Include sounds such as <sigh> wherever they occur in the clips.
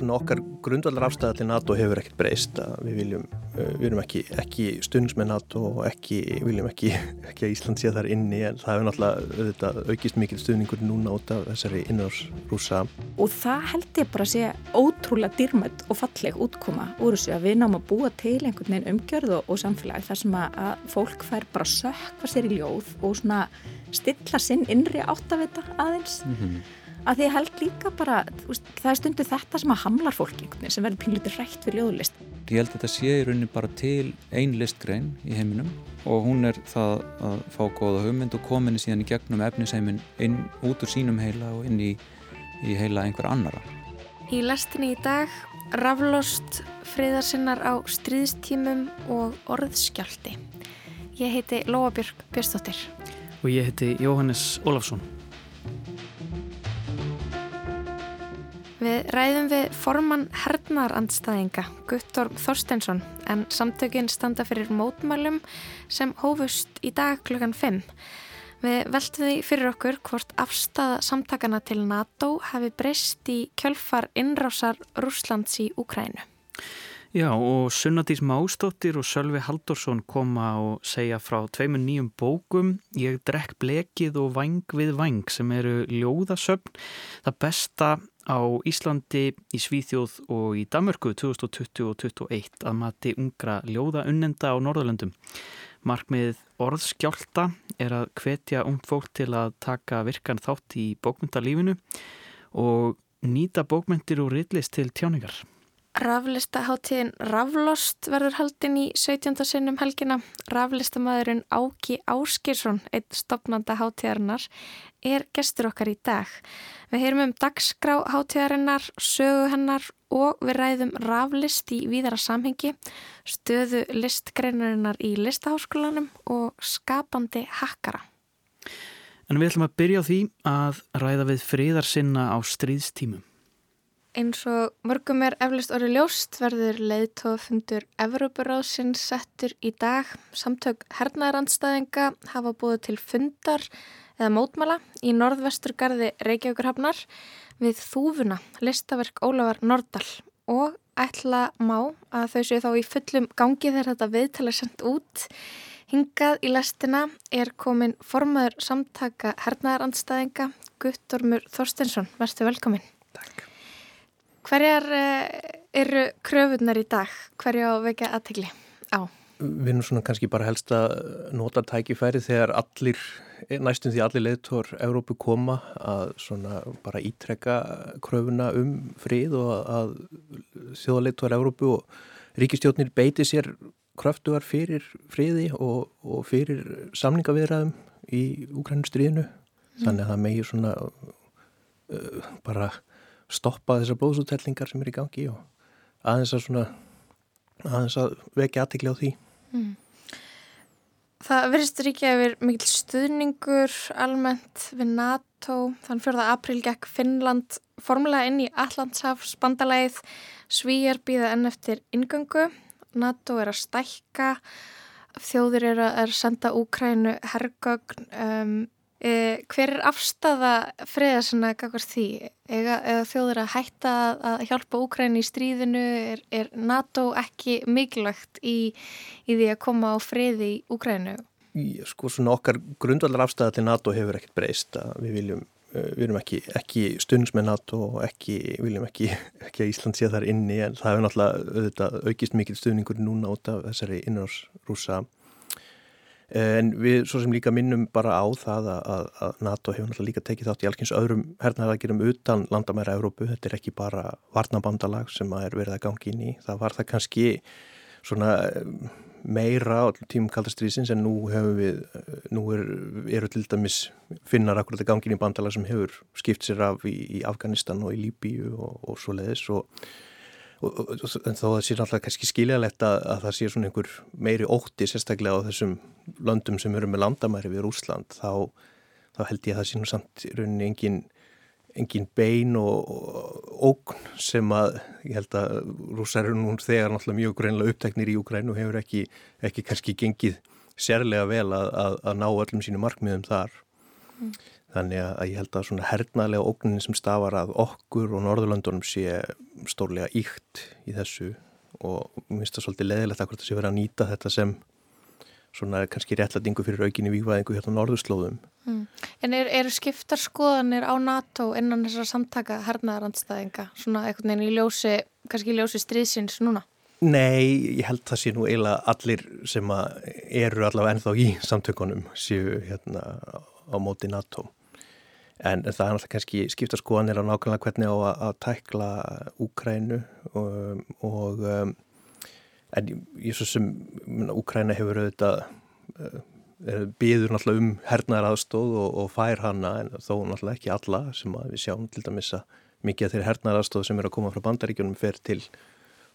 svona okkar grundvallar afstæða til NATO hefur ekkert breyst við viljum, uh, við erum ekki, ekki stundismenn NATO og ekki, viljum ekki, <laughs> ekki að Ísland sé þar inni en það hefur náttúrulega auðvitað, aukist mikil stuðningur núna út af þessari innvársrúsa og það held ég bara að sé ótrúlega dýrmætt og falleg útkoma úr þessu að við náum að búa til einhvern veginn umgjörð og, og samfélag þar sem að, að fólk fær bara sökva sér í ljóð og svona stilla sinn innri áttavita aðeins. Mm -hmm að því ég held líka bara veist, það er stundu þetta sem að hamlar fólki sem verður pínlítið hrætt fyrir ljóðlist. Ég held að þetta sé í rauninni bara til ein listgrein í heiminum og hún er það að fá góða hugmynd og kominni síðan í gegnum efnisheimin inn út úr sínum heila og inn í, í heila einhver annara Í lastinni í dag raflost friðarsinnar á stríðstímum og orðskjálti Ég heiti Lóabjörg Björnstóttir og ég heiti Jóhannes Ólafsson Við ræðum við formann hernaðarandstæðinga Guttorm Þorstensson en samtökinn standa fyrir mótmælum sem hófust í dag klukkan 5. Við veltum því fyrir okkur hvort afstafa samtakana til NATO hafi breyst í kjölfar innrásar Rúslands í Úkrænu. Já og Sunnadís Mástóttir og Sölvi Haldorsson koma og segja frá tveimun nýjum bókum Ég drekk blekið og vang við vang sem eru ljóðasöfn. Það besta á Íslandi, í Svíþjóð og í Damörku 2020 og 2021 að mati ungra ljóða unnenda á Norðalöndum. Markmið orðskjálta er að hvetja ungt fólk til að taka virkan þátt í bókmyndalífinu og nýta bókmyndir og riðlist til tjáningar. Raflistaháttíðin Raflost verður haldin í 17. sinnum helgina. Raflistamæðurinn Áki Áskirsson, einn stopnanda háttíðarinnar, er gestur okkar í dag. Við heyrum um dagskrá háttíðarinnar, sögu hennar og við ræðum raflist í víðara samhengi, stöðu listgreinarinnar í listaháskólanum og skapandi hakkara. En við ætlum að byrja á því að ræða við friðarsinna á stríðstímum. Eins og mörgum er eflust orðið ljóst verður leiðtófundur Evrópuráðsins settur í dag. Samtök hernaðarandstæðinga hafa búið til fundar eða mótmala í norðvesturgarði Reykjavíkurhafnar við þúfuna listaverk Ólafar Nordal og ætla má að þau séu þá í fullum gangi þegar þetta viðtala sendt út. Hingað í lestina er komin formaður samtaka hernaðarandstæðinga Guttormur Þorstensson. Verður velkomin. Takk. Hverjar eh, eru kröfunar í dag? Hverja á vekja aðtegli á? Við erum svona kannski bara helst að nota tækifæri þegar allir, næstum því allir leiðtór Európu koma að svona bara ítrekka kröfuna um frið og að þjóðleiðtór Európu og ríkistjóknir beiti sér kröftugar fyrir friði og, og fyrir samningaviðræðum í Úkrænustriðinu. Mm. Þannig að það megir svona uh, bara stoppa þessar blóðsúttellingar sem er í gangi og aðeins að svona aðeins að vekja aðtikli á því mm. Það verðist ríkja yfir mikil stuðningur almennt við NATO þann 4. apríl gekk Finnland formulega inn í Allandshafs bandalæð Svíjar býða enn eftir ingöngu NATO er að stækka þjóðir er að, er senda Úkrænu herrgögn um, Eh, hver er afstafa freða svona kakvart því? Eða, eða þjóður að hætta að hjálpa Úkræni í stríðinu? Er, er NATO ekki mikilvægt í, í því að koma á freði í Úkrænu? Sko svona okkar grundvallar afstafa til NATO hefur ekkert breyst. Við viljum, eh, við erum ekki, ekki stunds með NATO og ekki, viljum ekki, <laughs> ekki að Ísland sé þar inni en það hefur náttúrulega aukist mikil stuðningur núna út af þessari innráðsrúsa En við svo sem líka minnum bara á það að, að NATO hefur náttúrulega líka tekið þátt í alls öðrum hernaðagirum utan landamæra Európu. Þetta er ekki bara varnabandalag sem er verið að gangi inn í. Það var það kannski svona eh, meira á tímum kaldastriðsins en nú hefur við, eh, nú er, eru til dæmis finnar akkurat að gangi inn í bandalag sem hefur skipt sér af í, í Afganistan og í Líbíu og, og svo leiðis og en þó það sé náttúrulega kannski skiljalegt að, að það sé svona einhver meiri ótti sérstaklega á þessum löndum sem eru með landamæri við Rúsland þá, þá held ég að það sé nú samt í rauninni engin, engin bein og, og ógn sem að ég held að rúsar eru nú þegar náttúrulega mjög greinlega uppteknir í Ukræn og hefur ekki, ekki kannski gengið sérlega vel að, að, að ná öllum sínu markmiðum þar mm. þannig að ég held að svona hernaðlega ógnin sem stafar að okkur og Norðurlandunum sé stórlega íkt í þessu og mér finnst það svolítið leðilegt að það sé verið að nýta þetta sem svona kannski réttlætingu fyrir aukinni vývæðingu hérna á norðurslóðum. Mm. En eru er skiptar skoðanir á NATO innan þessar samtaka hernaðarandstæðinga svona eitthvað neina í ljósi, kannski í ljósi stríðsins núna? Nei, ég held það sé nú eiginlega allir sem eru allavega ennþá í samtökunum séu hérna á móti NATO. En það er náttúrulega kannski skipta skoðanir á nákvæmlega hvernig á að, að tækla Úkrænu og, og um, en ég svo sem Úkræna hefur auðvitað uh, býður náttúrulega um hernaðar aðstóð og, og fær hana en þó náttúrulega ekki alla sem við sjáum til dæmis að mikið af þeirri hernaðar aðstóð sem er að koma frá bandaríkjunum fer til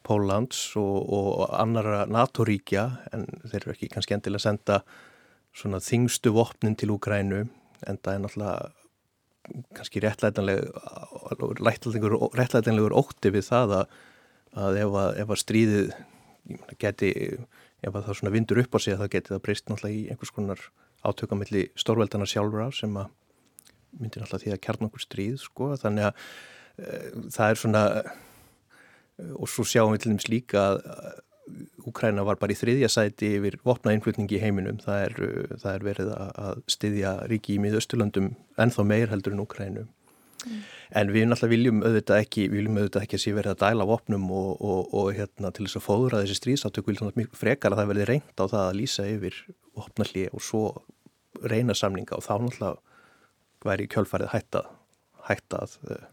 Póllands og, og annara NATO-ríkja en þeir eru ekki kannski endilega að senda svona þingstu vopnin til Úkrænu en það er náttúrulega kannski réttlætanlegur ótti við það að, að ef að, ef að stríðið geti, ef að það svona vindur upp á sig að það geti það breyst náttúrulega í einhvers konar átökamilli stórveldana sjálfur á sem að myndir náttúrulega því að kjarn okkur stríð sko. Þannig að e, það er svona og svo sjáum við til dæmis líka að Úkræna var bara í þriðja sæti yfir vopnainflutningi í heiminum. Það er, það er verið að styðja ríki í miðausturlandum ennþá meir heldur en Úkrænu. Mm. En við náttúrulega viljum auðvitað ekki, viljum auðvitað ekki að sé verið að dæla vopnum og, og, og hérna, til þess að fóðra þessi stríðsáttöku viljum við mjög frekar að það verði reynd á það að lýsa yfir vopnalli og svo reyna samlinga og þá náttúrulega væri kjölfarið hætta, hætta að uh,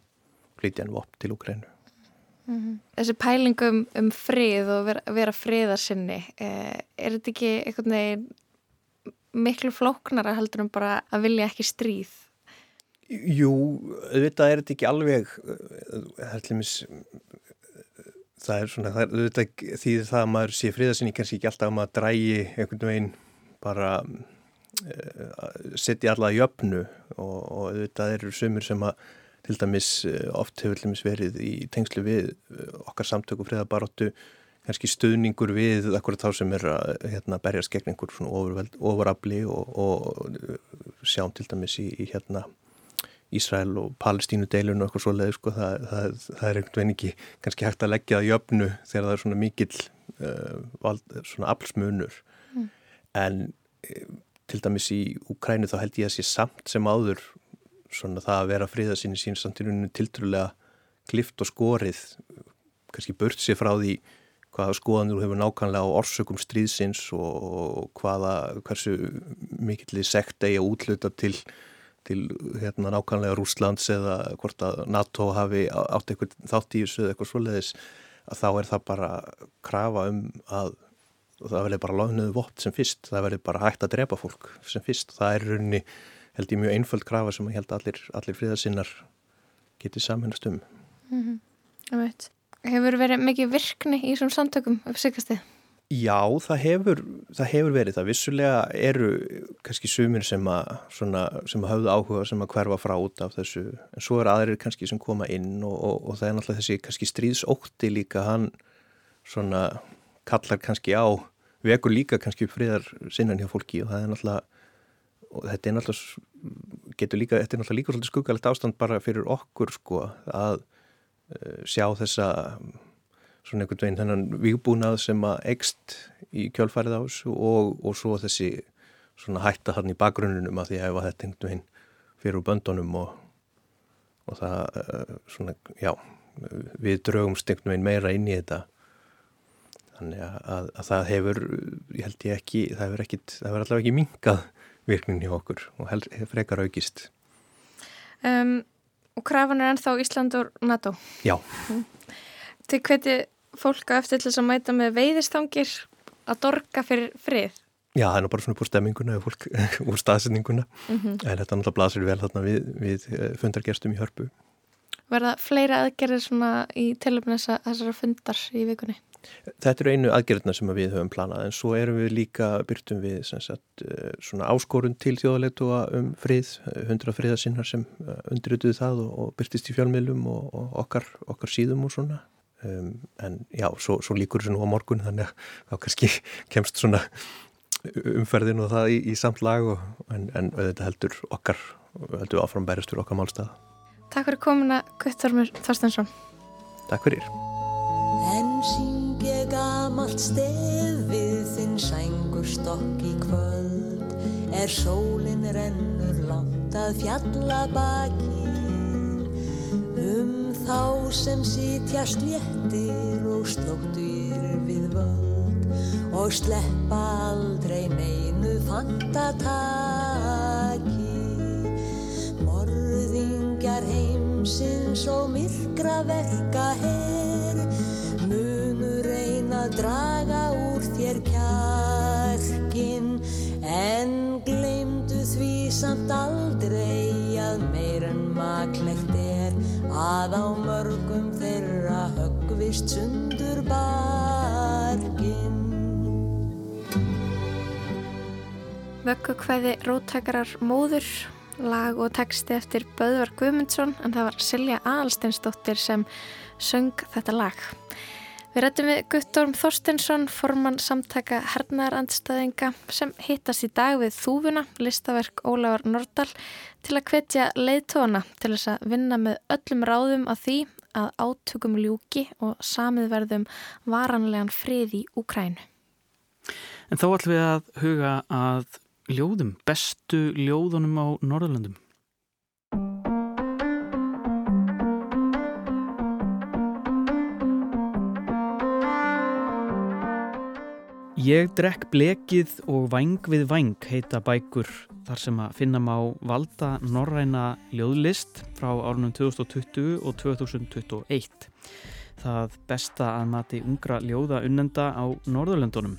flytja en vopn til Úkrænu. Mm -hmm. Þessi pælingum um frið og vera, vera friðarsinni, eh, er þetta ekki einhvern veginn miklu flóknara heldur um bara að vilja ekki stríð? Jú, auðvitað er þetta ekki alveg, herrlimis, það er svona, það er auðvitað því það að maður sé friðarsinni kannski ekki alltaf að maður drægi einhvern veginn bara uh, setja alla í öfnu og, og auðvitað eru sömur sem að til dæmis eh, oft hefur til dæmis verið í tengslu við eh, okkar samtöku friðabaróttu kannski stuðningur við akkurat þá sem er að hérna, berjast gegn einhver svona ofurafli og, og sjáum til dæmis í, í hérna Ísrael og Palestínu deilun og eitthvað svo leið sko, það, það, það er einhvern veginn ekki kannski hægt að leggja það í öfnu þegar það er svona mikill uh, vald, svona aflsmunur mm. en til dæmis í Ukrænu þá held ég að sé samt sem áður svona það að vera fríða sín sín samtíðunum tiltrúlega klift og skorið kannski bört sér frá því hvaða skoðanur hefur nákvæmlega á orsökum stríðsins og hvaða hversu mikillir sekt eigi að útluta til, til hérna, nákvæmlega Rúslands eða hvort að NATO hafi átt eitthvað þátt í þessu eða eitthvað svoleiðis að þá er það bara krafa um að það verður bara lágnuðu vott sem fyrst, það verður bara hægt að drepa fólk sem fyrst, það er rauninni held ég mjög einföld krafa sem ég held allir, allir fríðarsinnar getið samhennast um. Mm -hmm. Hefur verið mikið virkni í þessum samtökum upp sigastið? Já, það hefur, það hefur verið. Það vissulega eru kannski sumir sem að, svona, sem að hafðu áhuga sem að hverfa frá út af þessu. En svo er aðrir kannski sem koma inn og, og, og það er náttúrulega þessi kannski stríðsótti líka hann svona kallar kannski á, vekur líka kannski friðar sinnan hjá fólki og það er náttúrulega og þetta er náttúrulega getur líka, þetta er náttúrulega líka svolítið skuggalegt ástand bara fyrir okkur sko að uh, sjá þessa svona einhvern veginn þennan výbúnað sem að ekst í kjölfærið ás og, og svo þessi svona hætta hann í bakgrunnunum að því að þetta einhvern veginn fyrir böndunum og, og það uh, svona, já við draugumst einhvern veginn meira inn í þetta. Þannig að, að, að það hefur, ég held ég ekki það hefur ekkit, það hefur allavega ekki mingað virknin hjá okkur og frekar aukist. Um, og krafan er ennþá Ísland og NATO? Já. Mm. Til hveti fólk á eftir til þess að mæta með veiðistangir að dorga fyrir frið? Já, það er nú bara svona búr stemminguna og fólk <laughs> úr staðsendinguna mm -hmm. en þetta náttúrulega blasir vel þarna við, við eh, fundargerstum í hörpu. Verða fleira aðgerðir svona í tilöfnum þessara fundar í vikunni? Þetta eru einu aðgerðna sem við höfum planað en svo erum við líka byrtum við sagt, eh, svona áskorun til þjóðaleitua um frið, hundra friðasinnar sem eh, undirutuðu það og, og byrtist í fjölmiðlum og, og okkar, okkar síðum og svona. Um, en já, svo, svo líkur þessu nú á morgun þannig að þá kannski kemst svona umferðin og það í, í samt lag og, en, en þetta heldur okkar heldur áfram bærist fyrir okkar málstað. Takk fyrir komuna Guttormur Þorstensson Takk fyrir En syng ég gamalt stef við þinn sængur stokk í kvöld? Er sólinn rennur langt að fjalla baki Um þá sem sitja sléttir og slóttur við völd? Og sleppa aldrei neinu fantataki Morðingjar heimsins og myrkra verka her Munur eina draga úr þér kjarkin En gleymdu því samt aldrei að meir en maklegt er Að á mörgum þeirra höggvist sundur barkin Vöggu hvaði róttakarar móður, lag og texti eftir Böðvar Guðmundsson en það var Silja Aðalsteinsdóttir sem söng þetta lag. Við rættum við Guttorm Þorstensson, formann samtaka hernaðarandstæðinga sem hittast í dag við Þúfuna, listaverk Ólafur Nordal, til að hvetja leiðtóna til þess að vinna með öllum ráðum að því að átökum ljúki og samið verðum varanlegan frið í Úkrænu. En þá ætlum við að huga að ljóðum, bestu ljóðunum á Norðurlandum. Ég drekk blekið og vang við vang heita bækur þar sem að finna má valda norræna ljóðlist frá árunum 2020 og 2021. Það besta að mati ungra ljóða unnenda á Norðurlandunum.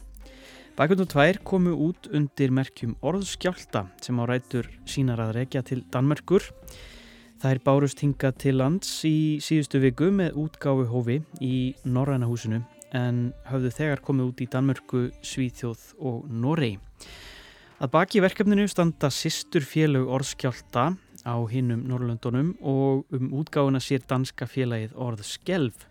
Bækundum tvær komu út undir merkjum orðskjálta sem á rætur sínar að rekja til Danmerkur. Það er bárust hinga til lands í síðustu viku með útgáfu hófi í Norræna húsinu en hafðu þegar komið út í Danmörku, Svíþjóð og Norei. Að baki verkefninu standa sýstur félög orðskjálta á hinnum Norrlöndunum og um útgáfuna sér danska félagið orðskelf.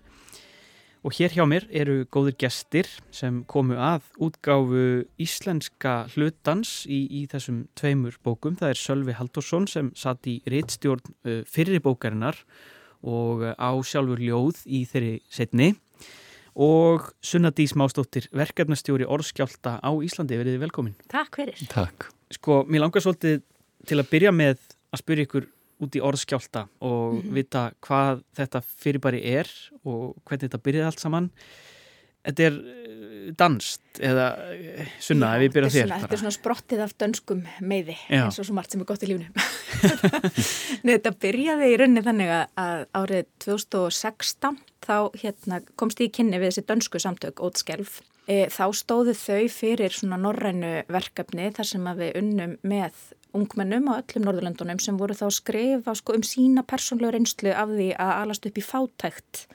Og hér hjá mér eru góðir gestir sem komu að útgáfu íslenska hlutans í, í þessum tveimur bókum. Það er Sölvi Haldursson sem satt í reittstjórn uh, fyrri bókarinnar og uh, á sjálfur ljóð í þeirri setni og Sunna Dís Mástóttir, verkefnastjóri orðskjálta á Íslandi. Verðið velkomin. Takk fyrir. Takk. Sko, mér langar svolítið til að byrja með að spyrja ykkur út í orðskjálta og Mhm. vita hvað þetta fyrirbæri er og hvernig þetta byrjaði allt saman. Þetta er eh, danst eða eh, Sunna, Já, ef ég byrja þetta þér. svona- Þetta er svona sprottið af dönskum meiði Já. eins og svo margt sem er gott í lífnu. <laughs> Nei, þetta byrjaði í rauninni þannig að árið 2016 þá hérna, komst ég í kynni við þessi dönsku samtök Ótskelf. E, þá stóðu þau fyrir svona norrænu verkefni þar sem við unnum með ungmennum á öllum Norðurlöndunum sem voru þá að skrifa sko, um sína persónlegu reynslu af því að alast upp í fátækt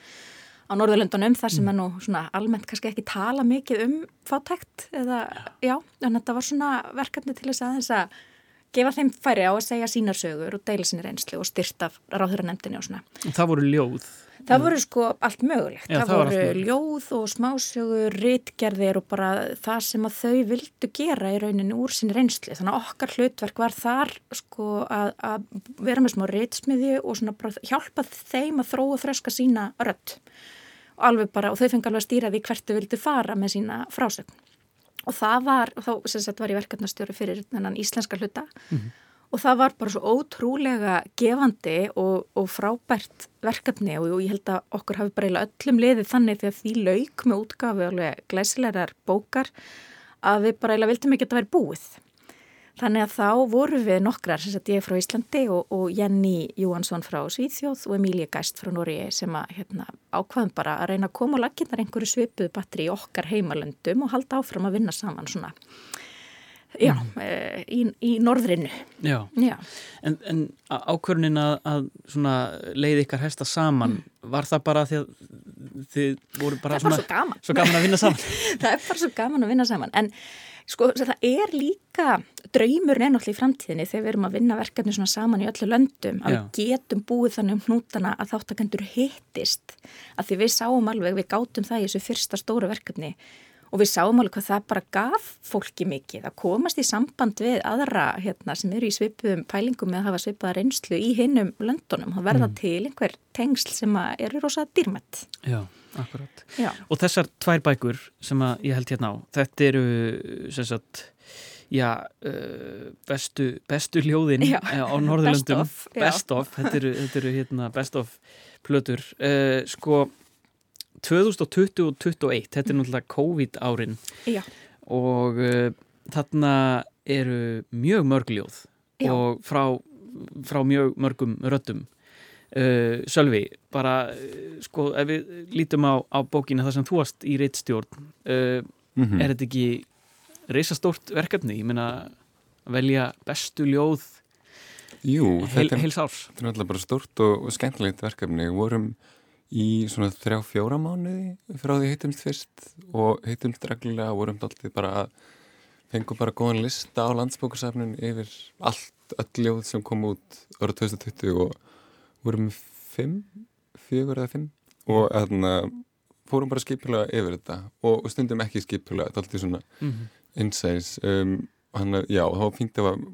á Norðurlöndunum þar sem er nú svona almennt kannski ekki tala mikið um fátækt eða já, en þetta var svona verkefni til þess að þess að gefa þeim færi á að segja sínar sögur og deila sinni reynslu og styrta ráðhverja nefndinni og svona. Það voru ljóð. Það voru sko allt mögulegt. Já, það, það voru ljóð og smásögur, ritgerðir og bara það sem að þau vildu gera í rauninni úr sinni reynslu. Þannig að okkar hlutverk var þar sko að, að vera með smá ritsmiði og svona bara hjálpa þeim að þróa og þröska sína rödd. Og alveg bara, og þau fengi alveg að stýra því hvert þau vildu fara með sína frásögn. Og það var, þá sem sagt var ég verkefnastjóri fyrir þennan íslenska hluta og það var bara svo ótrúlega gefandi og, og frábært verkefni og, ég held að okkur hafi bara öllum liðið þannig því að því lauk með útgafi alveg glæsilegar bókar að við bara vildum ekki að þetta væri búið. Þannig að þá voru við nokkrar, sem sagt ég frá Íslandi og, og Jenny Jóhansson frá Svíþjóð og Emília Gæst frá Nóriði sem að hérna, ákvaðum bara að reyna að koma og laginnar einhverju svipuðu batteri í okkar heimalöndum og halda áfram að vinna saman svona, já, mm. í, í norðrinu. Já. Já. En, en ákvörnin að, að svona leiði ykkar hesta saman, var það bara því að þið voru bara bara svo gaman. svo gaman að vinna saman? <laughs> það er bara svo gaman að vinna saman en sko það er líka draumur ennáttúrulega í framtíðinni þegar við erum að vinna verkefni svona saman í öllu löndum að Já. við getum búið þannig um hnútana að þáttakendur hittist að því við sáum alveg, við gátum það í þessu fyrsta stóru verkefni og við sáum alveg hvað það bara gaf fólki mikið að komast í samband við aðra hérna, sem eru í svipuðum pælingum með að hafa svipuða reynslu í hinnum löndunum, það verða mm. til einhver tengsl sem eru rosa dýrmætt Já, akkurat Já. Og þessar tvær bækur sem ég held hérna á þetta eru sem sagt já, uh, bestu, bestu ljóðin já. á Norðurlöndum best of, best of þetta eru, þetta eru hérna, best of plötur uh, sko 2020 og 2021, þetta er náttúrulega COVID árin Já. og uh, þarna eru mjög mörgljóð Já. og frá, frá mjög mörgum röttum uh, Sölvi, bara uh, sko ef við lítum á, á bókina þar sem þú varst í reittstjórn mm -hmm. er þetta ekki reysastórt verkefni, ég meina velja bestu ljóð Jú, heil, Þetta er náttúrulega bara stórt og, og skemmtilegt verkefni, við vorum í svona þrjá fjóra mánuði frá því heitumst fyrst og heitumst reglulega vorum alltaf bara að fengum bara góðan lista á landsbókarsafnun yfir allt öll ljóð sem kom út ára 2020 og vorum fimm, fjögur eða fimm og þannig að fórum bara skipilega yfir þetta og, og stundum ekki skipilega, þetta er alltaf svona mm -hmm. insights um, og hann að, já, þá fengið að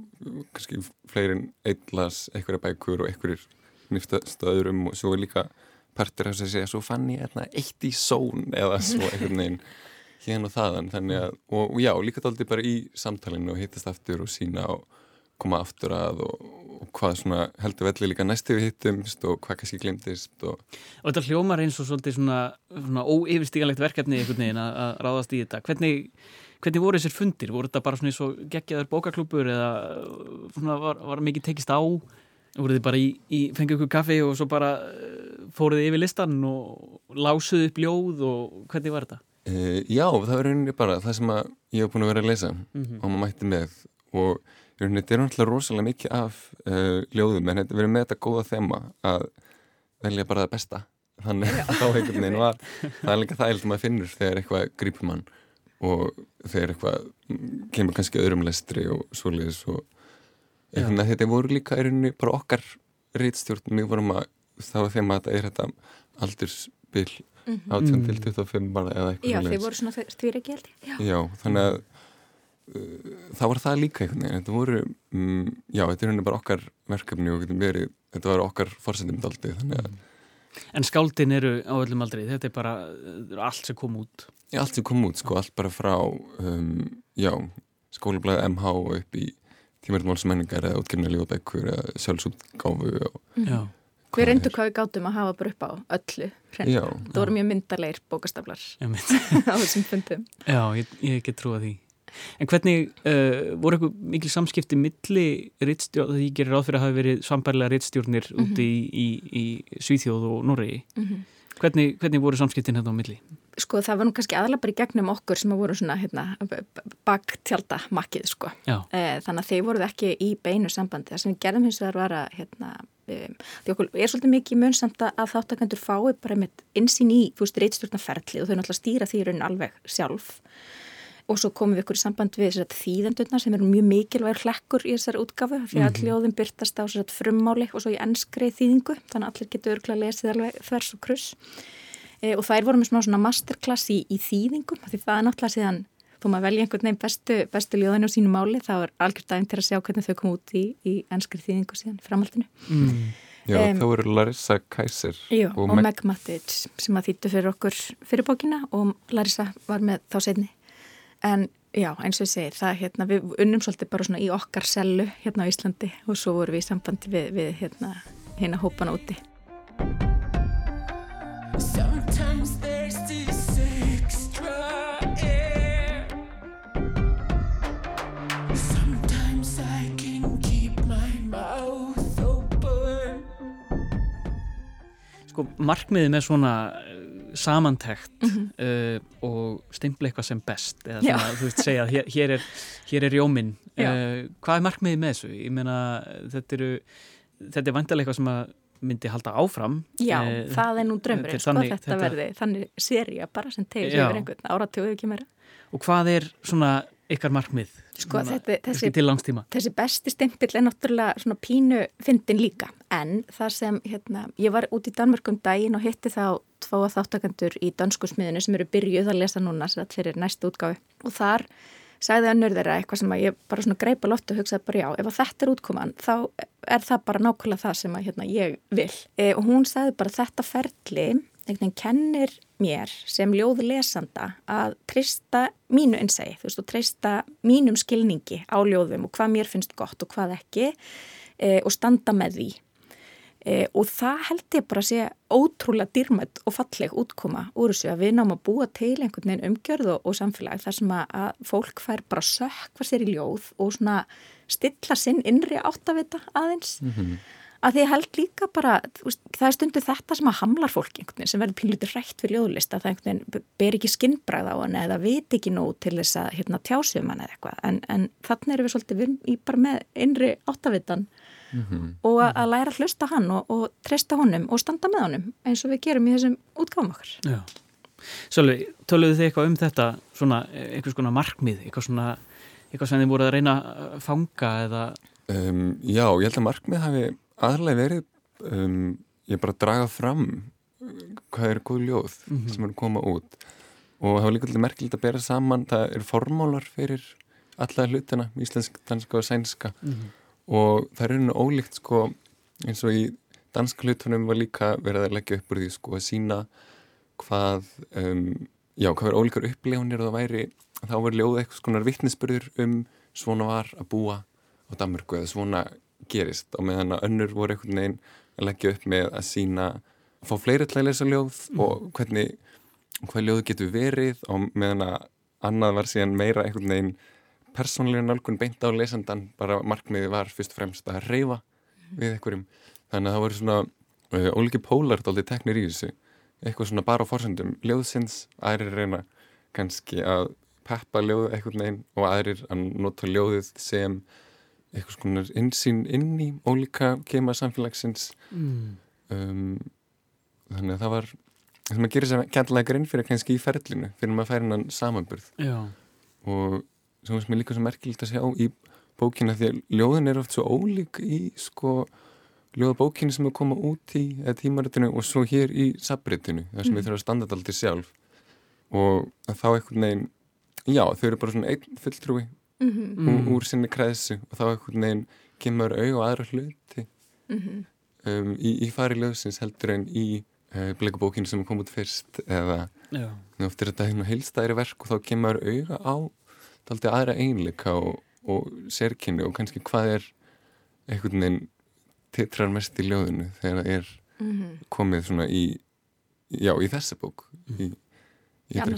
kannski fleirin eitlas, einhverja bækur og einhverjir nýftast öðrum og svo líka partur af þess að segja svo fann ég hérna, eitt í són eða svo einhvern veginn hérna og þaðan. Þannig að, og, og já, líka daldi bara í samtalinu og hittast aftur og sína og koma aftur að og, og hvað svona heldur velli líka næstu við hittumst og hvað kannski glimtist og... og þetta hljómar eins og svolítið svona, svona óyfirstíganlegt verkefni einhvern veginn að, að ráðast í þetta. Hvernig, hvernig voru þessir fundir? voru þetta bara svona eins og geggjaður bókaklúpur eða var, var mikið tekist á voru þið bara í, í fengið ykkur kaffi og svo bara fóruð þið yfir listan og lásuð upp ljóð og hvernig var þetta? Uh, já, það var rauninni bara það sem ég hef búin að vera að lesa mm -hmm. og maður mætti með og rauninni þetta er náttúrulega rosalega mikið af uh, ljóðum en þetta verið með þetta góða þema að velja bara það besta þannig þá einhvern veginn var það er líka það eða maður finnur þegar eitthvað grípur mann og þegar eitthvað kemur kannski öðrum lestri og svoleiðis og þetta voru líka í rauninni bara okkar reytstjórn, við vorum að þá er þeim að þetta er þetta aldursbyll mm. -hmm. 18 til 25 bara eða eitthvað Já, þeir voru svona stvíregjaldi já. já, þannig að uh, það var það líka einhvern veginn. Þetta voru, um, já, þetta er henni bara okkar verkefni og verið, þetta var okkar fórsendum daldi, þannig að En skáldin eru á öllum aldrei, þetta er bara allt sem kom út. Já, allt sem kom út, sko, allt bara frá um, já, skólablaðið MH og upp í tímarmálsmenningar eða útgefni lífabækur eða sjálfsútgáfu og Já Við reyndum hvað við gátum að hafa bara upp á öllu. Það voru mjög myndarleir bókastaflar <laughs> á þessum fundum. Já, ég, ég ekki trúa því. En hvernig uh, voru eitthvað mikil samskipti milli rittstjórn, það ég gerir ráð fyrir að hafa verið svambærlega rittstjórnir mm -hmm. úti í, í, í Svíþjóð og Noregi. Mm -hmm. hvernig, hvernig voru samskiptin hérna á milli? Sko það var nú kannski aðalega bara í gegnum okkur sem að voru svona hérna, baktjálta makkið sko. E, þannig að þeir voruð ekki í beinu sambandi. Það sem við gerðum hins vegar var að hérna, Um, því okkur er svolítið mikið munsamt að þáttakandur fái bara með insýn í veist reitstjórnaferli og þau náttúrulega stýra því raun alveg sjálf og svo komum við ykkur í samband við þýðendurna sem eru mjög mikilvægur hlekkur í þessari útgafu því að mm -hmm. hljóðum byrtast á frumáli og svo í ennskri þýðingu þannig að allir getur örgulega lesið alveg þvers og kruss e, og þær vorum með svona masterclass í, í þýðingum því það er náttúrulega síðan þó maður velja einhvern veginn bestu, bestu ljóðinu á sínu máli þá er algjört dægum til að sjá hvernig þau koma út í, í ennskri þýðingu síðan framhaldinu. Mm. Já, um, þá eru Larissa Kaiser jú, og, og Meg Matic sem að þýttu fyrir okkur fyrir bókina og Larissa var með þá setni en já, eins og ég segir það, hérna, við unnum svolítið bara svona í okkar sellu hérna á Íslandi og svo vorum við í sambandi við, við hérna, hérna hópan úti. Sometimes sko markmiðið með svona uh, samantækt mm -hmm. uh, og stimpla eitthvað sem best eða svona, þú veist segja hér, hér er, hér er jóminn uh, hvað er markmiðið með þessu? Ég meina þetta eru þetta er vantilega eitthvað sem að myndi halda áfram Já, uh, það er nú drömmurinn sko þetta, þetta verði, þannig séri að bara sem tegir yfir einhvern áratöðu ekki meira Og hvað er svona ykkar markmið sko, þetta, þessi, þessi besti stimpill er náttúrulega svona pínu fyndin líka. En það sem hérna, ég var út í Danmörkum daginn og hitti þá fá að þáttakandur í dansku smiðinu sem eru byrjuð að lesa núna fyrir næstu útgáfi og þar sagði önnur þeirra eitthvað sem ég bara svona greipa loftu og hugsaði bara já, ef þetta er útkoman þá er það bara nákvæmlega það sem að hérna, ég vil. E, og hún sagði bara þetta ferli, einhvern veginn kennir mér sem ljóði lesanda að treysta mínu innsæði, þú veist, og treysta mínum skilningi á ljóðum og hvað mér finnst gott og hvað ekki e, og standa með því. E, og það held ég bara að sé ótrúlega dýrmætt og falleg útkoma úr þessu að við náum að búa til einhvern veginn umgjörð og, og samfélag þar sem að, að fólk fær bara sökva sér í ljóð og svona stilla sinn innri áttavita aðeins mm -hmm. Að því held líka bara veist, það er stundu þetta sem að hamlar fólk einhvern veginn sem verður pínlítið rætt fyrir ljóðlist að það einhvern veginn ber ekki skinnbræð á hann eða veit ekki nóg til þess að hérna, tjásum hann eða eitthvað. En, en þannig erum við svolítið við í bara með innri áttavitan mm -hmm. og að læra að hlusta hann og, og treysta honum og standa með honum eins og við gerum í þessum útgáfum okkar. Já, Sölvi, töluðu þið eitthvað um þetta svona, eitthvað svona markmið eitthvað svona, eitthvað sem þið voruð að reyna að fanga eða? Um, Já, ég held að markmið hafi aðlega verið um, ég bara draga fram hvað er góð ljóð mm -hmm. sem er að koma út. Og það var líka alltaf merkilegt að bera saman það eru formólar fyrir alla hlutina, íslensk, danska og sænska. Mm -hmm og það er einu ólíkt sko eins og í dansk hlutunum var líka verið að leggja upp úr því sko að sína hvað um, já, hvað verið ólíkar upplegunir og það væri, þá var ljóð eitthvað svona vittnesbyrður um svona var að búa á Danmörku eða svona gerist og meðan að önnur voru einhvern veginn að leggja upp með að sína að fá fleiri til að lesa ljóð mm. og hvernig hvað ljóð getur verið og meðan að annað var síðan meira einhvern veginn persónlega nálgun beint á lesendan bara markmiði var fyrst og fremst að reyfa mm. við einhverjum þannig að það voru svona uh, óliki pólart aldrei teknir í þessu eitthvað svona bara á fórsendum ljóðsins, aðrir reyna kannski að peppa ljóð eitthvað neginn og aðrir að nota ljóðið sem eitthvað svona insýn inn í ólika kema samfélagsins mm. um, þannig að það var það að gera sér kærlega grinn fyrir kannski í ferlinu fyrir maður að færa hann samanburð Já. og sem er líka svo merkilegt að sjá í bókina því að ljóðin er oft svo ólík í sko ljóðabókinu sem er komað út í tímaritinu og svo hér í sabritinu þar sem mm. við þurfum að standa alltaf sjálf og þá einhvern veginn já þau eru bara svona einn fulltrúi mm -hmm. úr sinni kræðsu og þá einhvern veginn kemur auð og aðra hluti. Mm -hmm. um, í, í fari ljóðsins heldur en í uh, bleikubókinu sem komað út fyrst eða oft er þetta hérna heilstæri verk og þá kemur auða á aldrei aðra einleika og, og sérkynni og kannski hvað er einhvern veginn tittrar mest í ljóðinu þegar það er mm -hmm. komið svona í já, í þessa bók í, í Janna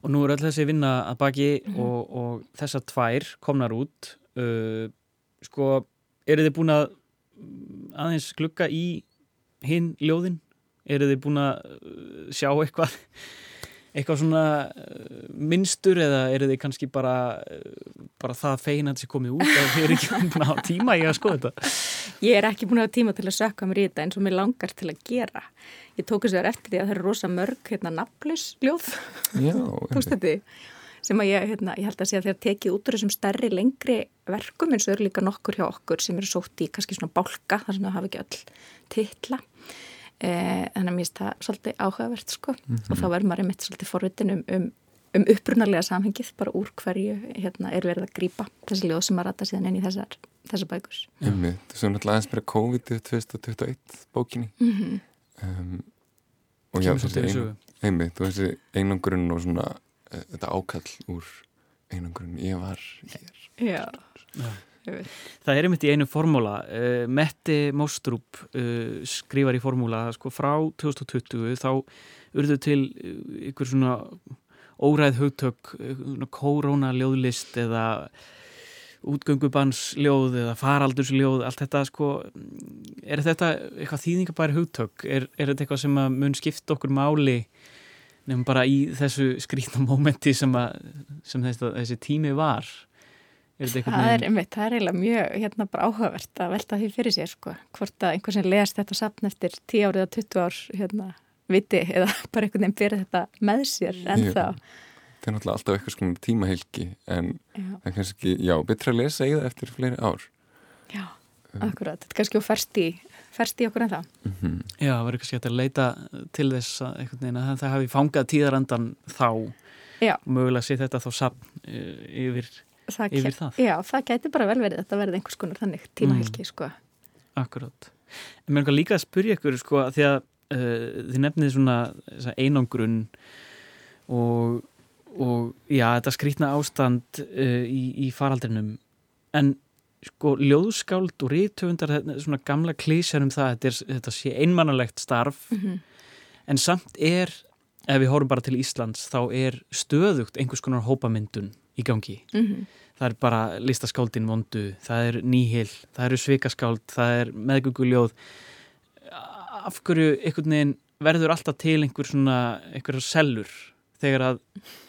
og nú er öll þessi vinna að baki mm -hmm. og, og þessar tvær komnar út. Uh, sko, eru þið búin að aðeins glukka í hinn ljóðin? Eru þið búin að uh, sjá eitthvað eitthvað svona uh, minnstur eða eru þið kannski bara, uh, bara það feina að þessi komið út eða þið eru ekki búin að hafa tíma í að skoða þetta? Ég er ekki búin að hafa tíma til að sökka mér í þetta eins og mér langar til að gera. Ég tók þess að vera eftir því að það eru rosa mörg hérna nafnlösljóð, <laughs> tókst þetta sem að ég, hérna, ég held að sé að þeir tekið út úr þessum stærri lengri verkum eins og eru líka nokkur hjá okkur sem eru sótt í kannski svona bálka þar sem það hafa ekki öll titla Eh, þannig að mér finnst það svolítið áhugavert sko. Mm -hmm. og þá verður maður einmitt svolítið forvitin um, um, um upprunarlega samhengið bara úr hverju hérna, er verið að grýpa þessi ljóð sem að rata síðan inn í þessar, þessar bækus Einmitt, þú séum náttúrulega aðeins bara COVID-2021 bókinni. Mm -hmm. um, og já, þessi ein, einmitt og þessi einangrunn og svona uh, þetta ákall úr einangrunn ég var hér. Já, já Það er einmitt í einu formúla. Uh, Metti Móstrup uh, skrifar í formúla sko, frá 2020 þá urðu til ykkur svona óræð hugtök korónaljóðlist eða útgöngubansljóð eða faraldursljóð allt þetta sko er þetta eitthvað þýðingabæri hugtök? Er, er þetta eitthvað sem mun skipta okkur máli nefnum bara í þessu skrítna <laughs> mómenti sem, að, sem þessi, þessi tími var Það er, einmitt, það er eiginlega mjög hérna bara áhugavert að velta því fyrir sér sko. hvort að einhvern sem lest þetta sapn eftir 10 árið að 20 ár hérna, viti eða <laughs> bara einhvern veginn fyrir þetta með sér en þá Það er náttúrulega alltaf eitthvað svona tímahelgi en já. það er kannski, já, betra að lesa í það eftir fleiri ár Já akkurat, þetta er kannski og ferst í, ferst í okkur en það. Mm -hmm. Já, það verður kannski hægt að leita til þess að, veginn, að það hafi fangað tíðarandan þá Já. mögulega sé þetta þá sapn yfir það, yfir það. Já, það gæti bara vel verið þetta verði einhvers konar þannig tímahelgi, mm. sko. Akkurát. En mér er líka að spyrja ykkur, sko, því að uh, þið nefnið svona einangrun og, og já, þetta skrítna ástand uh, í, í faraldrinum en sko ljóðskáld og rítöfundar svona gamla klísjar um það þetta, er, þetta sé einmannalegt starf mm -hmm. en samt er ef við horfum bara til Íslands þá er stöðugt einhvers konar hópamyndun í gangi. Mm -hmm. það er bara listaskáldin vondu, það er nýhil það eru svikaskáld, það er meðgönguljóð af hverju einhvern veginn verður alltaf til einhver svona, einhverjar sellur þegar að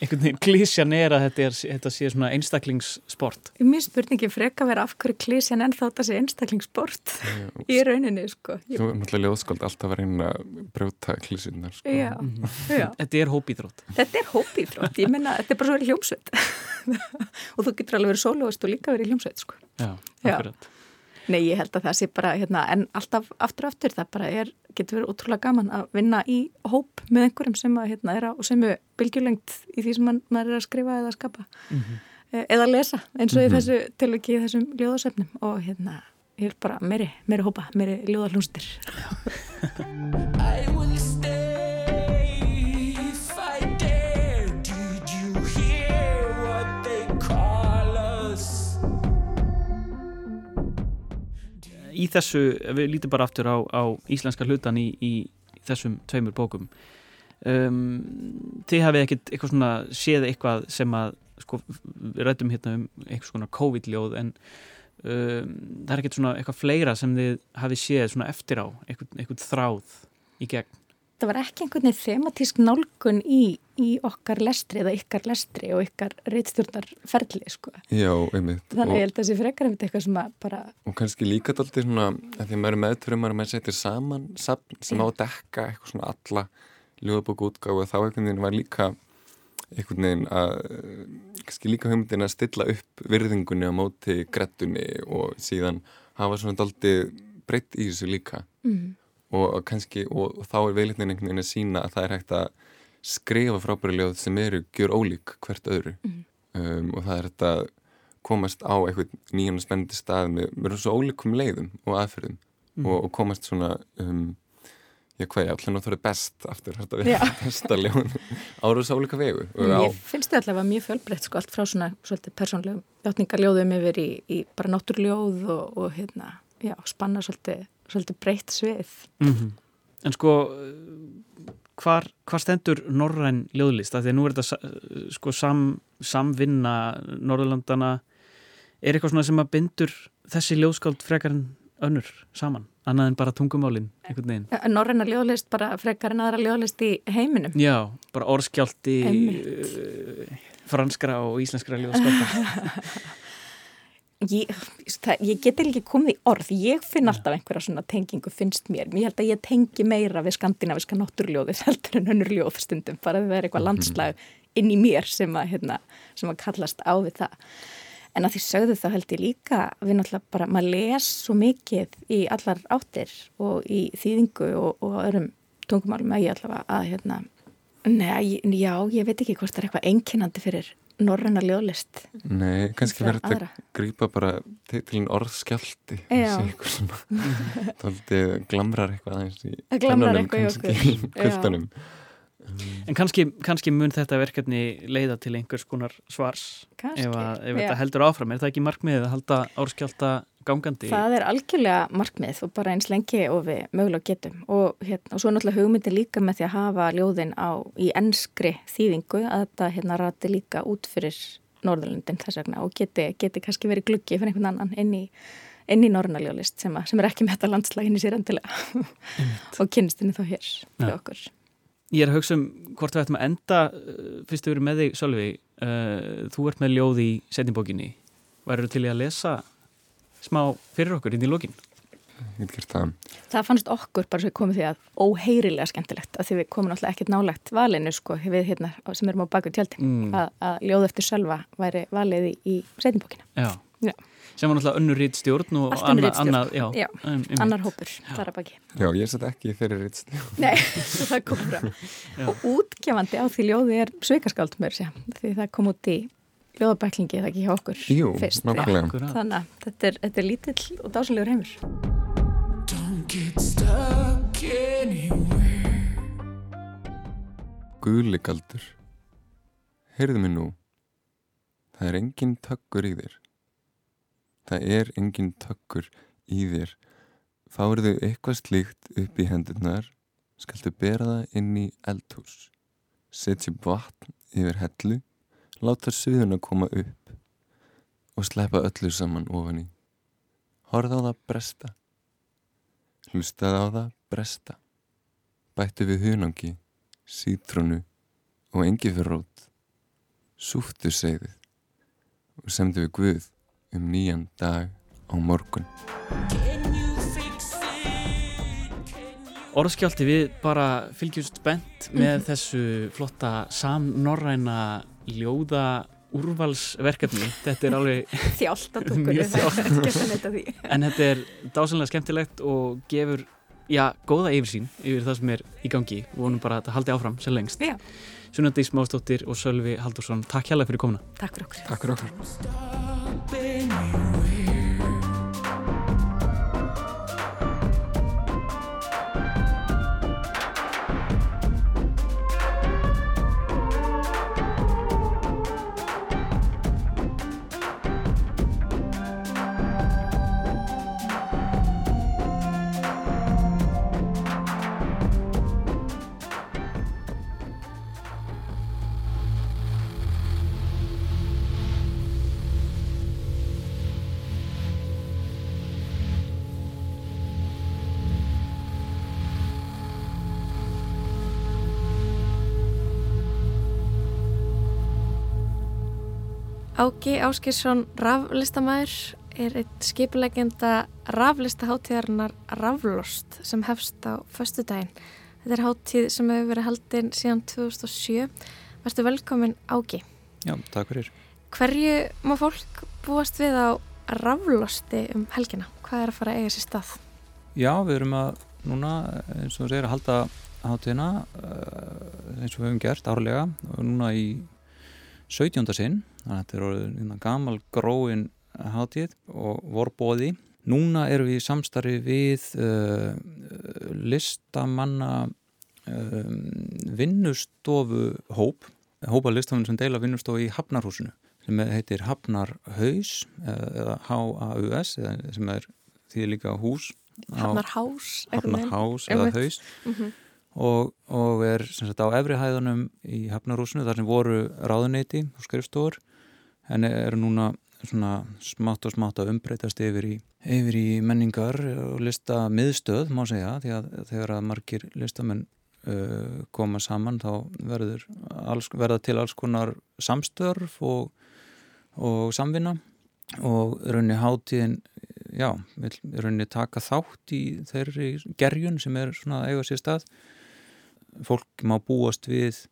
einhvern veginn klísjan er að þetta, er, þetta sé svona einstaklingssport. Mér spurningi freka verið af hverju klísjan en þá þetta sé einstaklingssport. <laughs> Í rauninni sko. Þú er náttúrulega ljóðskald alltaf að reyna að brjóta klísjunar sko. já, mm. já. Þetta er hópíþrótt. Þetta er hópíþrótt, ég menna þetta er bara svo verið hljómsveit. <laughs> Og þú getur alveg verið sólóist og líka verið hljómsveit sko. Já, akkurat Nei, ég held að það sé bara, hérna, en alltaf aftur og aftur það bara er, getur verið útrúlega gaman að vinna í hóp með einhverjum sem að, hérna, er á sem er bylgjulengt í því sem man, maður er að skrifa eða að skapa mm -hmm. eða að lesa eins og mm -hmm. í þessu tilvægi í þessum ljóðasöfnum og hérna, ég er bara meiri, meiri hópa, meiri ljóðalúnstir <laughs> í þessu, við lítum bara aftur á, á íslenska hlutan í, í þessum tveimur bókum um, þið hafið ekkert eitthvað svona séð eitthvað sem að sko, við rættum hérna um eitthvað svona COVID-ljóð en um, það er ekkert svona eitthvað fleira sem þið hafið séð svona eftir á eitthvað, eitthvað þráð í gegn Það var ekki einhvern veginn thematísk nálgun í, í okkar lestri eða ykkar lestri og ykkar reittstjórnarferli sko. Já, einmitt. Þannig ég held að það sé frekar einmitt eitthvað sem að bara... Og kannski líka daldi svona, að því að maður er meðtörum að maður setur saman sapn sem á að dekka eitthvað svona alla ljóðabóku útgáðu og þá einhvern veginn var líka einhvern veginn að kannski líka hugmyndin að stilla upp virðingunni á móti grettunni og síðan hafa svona daldi breytt í þessu líka. Mm og kannski, og, og þá er veilitnin einhvern veginn að sína að það er hægt að skrifa frábæri ljóð sem eru gjör ólík hvert öðru mm. um, og það er hægt að komast á eitthvað nýjan og spennandi stað með, með svo ólíkum leiðum og aðferðum mm. og, og komast svona um, já hvað ég allir náttúrulega best aftur þetta að vera <laughs> besta ljóð ára svo ólíka vegu Ég finnst þetta allavega mjög fjölbreytt sko allt frá svona svolítið persónlegum hjáttningarljóðum yfir í, í bara náttúrljóð og, og hérna, já, spanna svolítið svolítið breytt svið. Mm -hmm. En sko, hvar, hvar stendur norræn ljóðlist? Þegar nú er þetta sko sam, samvinna Norðurlandana. Er eitthvað svona sem að bindur þessi ljóðskáld frekar en önnur saman? Annað en bara einhvern veginn. Norræna ljóðlist bara frekar en aðra ljóðlist í heiminum? Já, bara orðskjálti uh, franskra og íslenskra ljóðskálda. <laughs> Ég, það, ég geti ekki komið í orð. Ég finn alltaf einhverja svona tengingu finnst mér, ég held að ég tengi meira við skandinaviska náttúrljóði <laughs> heldur en önnur ljóð stundum, bara það er eitthvað landslag inn í mér sem að, hérna, sem að kallast á við það. En að því sögðu þá held ég líka við náttúrulega bara, maður les svo mikið í allar áttir og í þýðingu og, og öðrum tungumálum að ég allavega að hérna, neða, já, ég veit ekki hvort það er eitthvað enginandi fyrir norræna ljóðlist. Nei, kannski verður þetta að grýpa bara til einn orðskjálti Það glamrar eitthvað aðeins í tennunum kannski <laughs> í kvöldanum En kannski, kannski mun þetta verkefni leiða til einhvers konar svars kannski, ef, að, ef þetta heldur áfram. Er það ekki markmiðið að halda orðskjálta gangandi? Það er algjörlega markmið og bara eins lengi og við mögulega getum. Og, hérna, og svo er náttúrulega hugmyndi líka með því að hafa ljóðin á í ennskri þýðingu að þetta hérna rati líka út fyrir Norðurlundin þess vegna og geti, geti kannski verið gluggi fyrir einhvern annan inn í, inn í Norrnaljóðlist sem, sem er ekki með þetta landslagin í sér endilega. Og kynstinni þá hér fyrir okkur. Ég er að hugsa um hvort við ættum að enda fyrst að vera með þig, Sölvi. Uh, þú ert með ljóð í setjinbókinni værið þú til í að lesa smá fyrir okkur inn í lókin? Það. það fannst okkur bara sem komið því að óheirilega skemmtilegt að því við komum náttúrulega ekkert nálagt valinu sko við hérna sem erum á baku tjaldin mm. að, að ljóð eftir Sölva væri valið í, í setjinbókina Já, Já. sem var náttúrulega önnur ritt stjórn og anna, annað, já, Já, um, um, annar hópur, þar að baki. Já, ég sett ekki fyrir ritt <laughs> Nei, það kom fram. <laughs> og útgefandi á því ljóði er sveikaskáld mér sé, því það kom út í ljóðabæklingi eða ekki hjá okkur? Jú, fyrst. Þannig að þetta er, þetta er lítill og dásanlegur heimur. Guligaldur Heyrðu mig nú. Það er engin tökkur í þér. Það er engin tökkur í þér. Fáriðu eitthvað slíkt upp í hendurnar skaltu bera það inn í eldhús. Setja vatn yfir hellu láta suðuna koma upp og sleppa öllu saman ofan í. Horða á það bresta. Hlustaði á það bresta. Bættu við hunangi sítrónu og engifurrót súftu segðið og semdu við Guð um nýjan dag á morgun. Orðskjálti við bara fylgjumst bent með þessu flotta samnorræna ljóða úrvalsverkefni þetta er alveg, <laughs> Þjált að því. <laughs> en þetta er dásanlega skemmtilegt og gefur já, góða yfirsýn yfir það sem er í gangi. Og vonum bara að þetta haldi áfram sem lengst. Já. Sunnandi Smástóttir og Sölvi Haldursson, takk hjálpa fyrir komuna. Takk fyrir okkur. Takk fyrir okkur Ági Áskilsson raflistamæður er eitt skipulegenda raflistaháttíðarinnar Raflost sem hefst á föstudaginn. Þetta er háttíð sem hefur verið haldinn síðan 2007. Verstu velkomin Ági. Já, takk fyrir. Hverju má fólk búast við á Raflosti um helgina? Hvað er að fara að eiga sér stað? Já, við erum að núna, eins og þú segir, að halda hátíðina uh, eins og við höfum gert árlega og núna í 17. sinn þannig að þetta er hérna gamal gróin hátíð og vorbóði núna erum við í samstarfi við uh, listamanna um, vinnustofu hóp hópa listamann sem deila vinnustofu í Hafnarhúsinu sem heitir Hafnarhaus eða H-A-U-S sem er því líka hús á- Hafnar Hás? Hafnarhás eða haus Mhm. Og, og er sagt, á efri hæðunum í Hafnarhúsinu þar sem voru ráðuneyti og skrifstofur. En eru núna svona smátt og smátt að umbreytast yfir í, yfir í menningar og lista miðstöð má segja því að þegar að margir listamenn uh, koma saman þá verður alls, verða til alls konar samstörf og, og samvinna. Og raunni hátíðin já, raunni taka þátt í þeirri gerjun sem er svona eiga sér stað fólk má búast við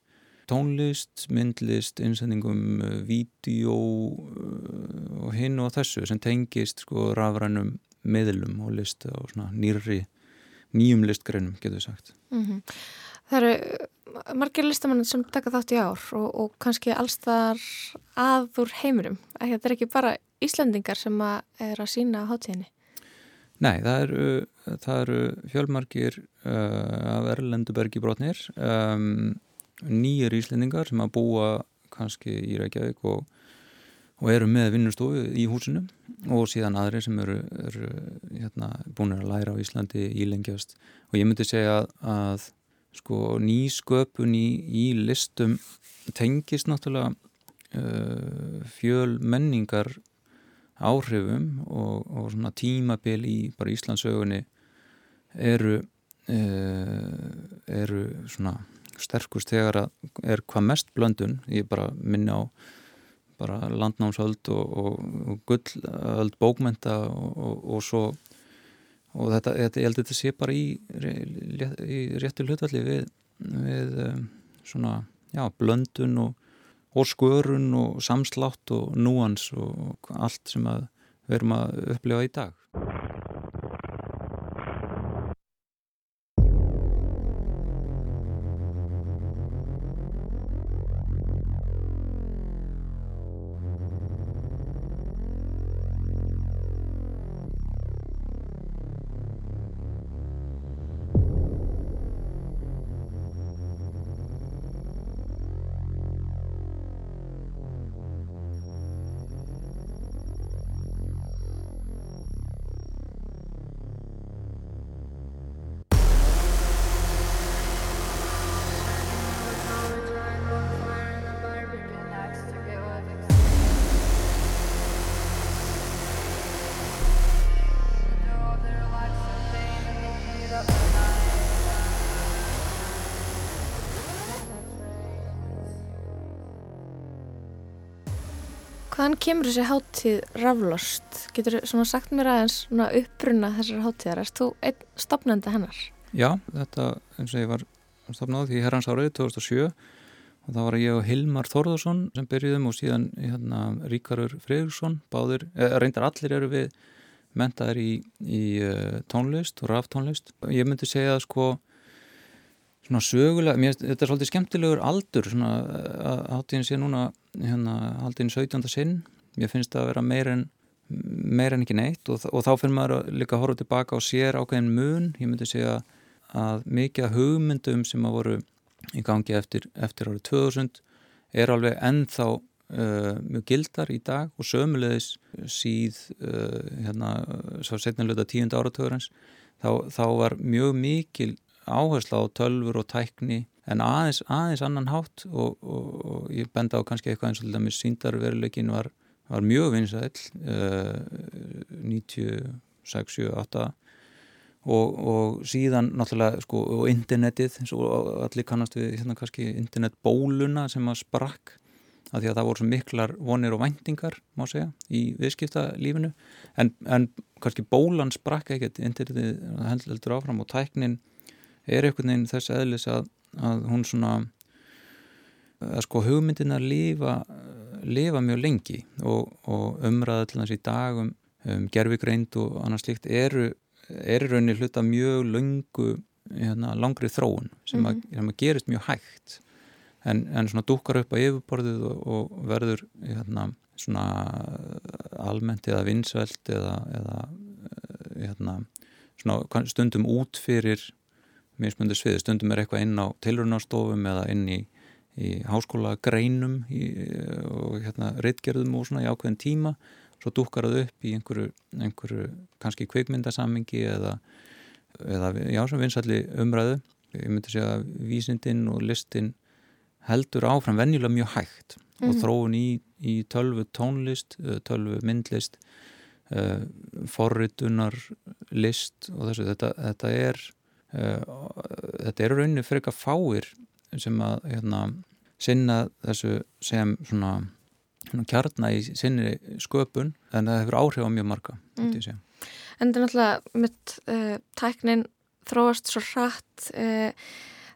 tónlist, myndlist, einsendingum, vídeo uh, og hinn og þessu sem tengist sko rafrænum miðlum og list og svona nýrri nýjum listgreinum, getur við sagt. Mm Það eru uh, margir listamenn sem taka þátt í ár og, og kannski allstar að úr heiminum. Æ, Þetta er ekki bara Íslendingar sem að er að sína á hátíðinni. Nei, það eru, það eru fjölmargir uh, af Erlendubergi brotnir, um, nýjir íslendingar sem að búa kannski í Reykjavík og, og eru með vinnustofu í húsinu og síðan aðri sem eru, eru hérna, búin að læra á Íslandi ílengjast. Og ég myndi segja að, að sko, nýsköpun í, í listum tengist náttúrulega uh, fjöl menningar áhrifum og, og svona tímabil í bara Íslandsögunni eru uh, eru svona sterkust þegar að er hvað mest blöndun ég bara minna á bara landnámsöld og, og, og gullöld bókmenta og, og, svo og þetta, þetta, ég held að þetta sé bara í, í réttu hlutvalli við, við um, svona, já, blöndun og skörun og samslátt og núans og allt sem að við erum að upplifa í dag. Kemur þessi hátíð raflost? Getur þú sagt mér aðeins uppruna þessar hátíðar? Erst þú einn stopnandi hennar? Já, þetta eins og ég var stopnað því herrans árið 2007 og þá var ég og Hilmar Þorðarsson sem byrjuðum og síðan hérna, Ríkarur Freyrsson, báður, eh, reyndar allir eru við mentaðir í, í uh, tónlist og raftónlist. Ég myndi segja að sko svona sögulega, mér, þetta er svolítið skemmtilegur aldur svona að hátíðin sé núna hérna hátíðin 17. sinn mér finnst það að vera meir en meir en ekki neitt og, og þá fyrir maður líka að horfa tilbaka og sér ákveðin mun. Ég myndi segja að mikið hugmyndum sem að voru í gangi eftir, eftir árið 2000 er alveg ennþá uh, mjög gildar í dag og sömulegis síð uh, hérna svo setnilega tíund áratugurins þá, þá var mjög mikil áhersla á tölfur og tækni en aðeins, aðeins annan hátt og, og, og ég benda á kannski eitthvað eins og til dæmis síndarveruleikin var, var mjög vinsæl uh, 96, 7, 8 og, og síðan náttúrulega sko, og internetið og allir kannast við hérna kannski internetbóluna sem að sprakk af því að það voru svo miklar vonir og væntingar má segja í viðskiptalífinu. En, en kannski bólan sprakk ekkert internetið heldur áfram og tæknin er einhvern veginn þess aðlis að, að hún svona að sko hugmyndin að lifa lifa mjög lengi og, og umræða til þess í dag um, um gerfigreind og annars líkt eru er í rauninni hluta mjög lungu hérna, langri þróun sem, mm -hmm. að, sem að gerist mjög hægt en, en svona dúkar upp á yfirborðið og, og verður hérna, svona almennt eða vinsveld eða, eða hérna, stundum út fyrir mismundu sviði, stundum er eitthvað inn á tilrunarstofum eða inn í, í háskóla greinum í, og hérna reittgerðum og svona í ákveðin tíma svo dúkar það upp í einhverju, einhverju kannski kveikmyndasammingi eða, eða já, sem vinsalli umræðu ég myndi segja að vísindin og listin heldur áfram venjulega mjög hægt mm -hmm. og mhm. þróun í, í tölvu tónlist, tölvu myndlist uh, forritunar list og þessu, þetta, þetta er Eh, þetta eru rauninni fyrir eitthvað fáir sem að hérna, sinna þessu sem svona, svona kjarna í sinni sköpun en það hefur áhrif á mjög marga mm. En þetta er náttúrulega mitt uh, tæknin þróast svo hratt uh,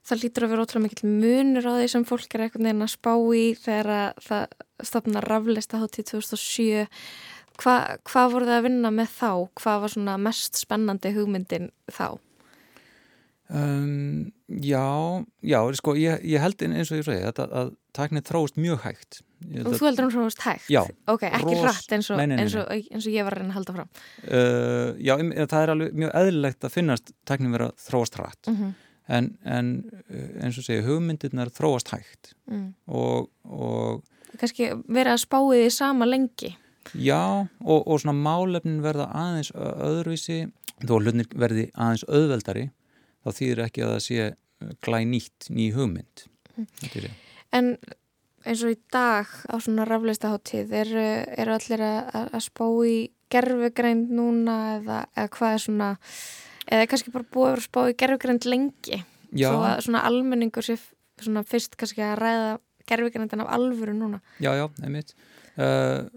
það lítur að vera ótrúlega mikil munur á því sem fólk er eitthvað neina að spá í þegar það stopna raflista hátíð 2007 Hva, hvað voru það að vinna með þá? Hvað var svona mest spennandi hugmyndin þá? Um, já, já, sko, ég, ég held eins og ég segi að, að tæknið þróist mjög hægt. Og þú heldur hún þróist hægt? Já. Ok, ekki ros... hratt eins og, nei, nei, nei, eins, og, eins og ég var að reyna að halda fram. Uh, já, það er alveg mjög eðlilegt að finnast tæknið vera þróast hratt. Mm -hmm. en, en eins og segja, hugmyndirnar þróast hægt. Mm. Og, og... Kanski vera að spáði því sama lengi? Já, og, og svona málefnin verða aðeins öðruvísi, þó hlutnir verði aðeins öðveldari þá þýðir ekki að það sé uh, glæ nýtt, ný hugmynd. Mm. En eins og í dag á svona rafleistaháttíð eru er allir að, að spá í gerfugreind núna eða, eða hvað er svona, eða kannski bara búið að spá í gerfugreind lengi Já. svo að svona almenningur sé svona fyrst kannski að ræða gerfugreindin af alvöru núna. Já, já, einmitt. Uh,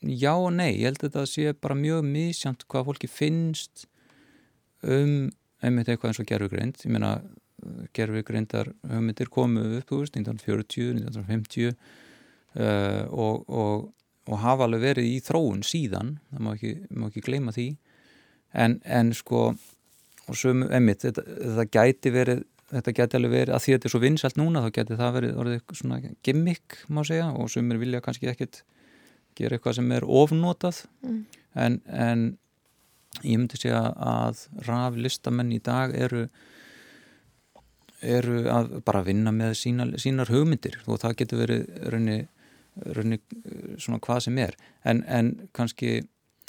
já og nei, ég held að þetta sé bara mjög mísjönd hvað fólki finnst um einmitt eitthvað eins og gerfugreind ég meina gerfugreindar hugmyndir komu upp úr 1940, 1950 uh, og, og, og hafa alveg verið í þróun síðan, það má ekki, má ekki gleyma því. En, en sko og sömu, emitt, þetta, þetta gæti verið þetta geti alveg verið, að því þetta er svo vinsalt núna þá geti það verið orðið svona gimmick má segja og sumir vilja kannski ekkit gera eitthvað sem er ofnotað. Mm. en, en ég myndi segja að raf listamenn í dag eru eru að bara vinna með sína, sínar hugmyndir og það getur verið raunni, raunni svona hvað sem er en, en kannski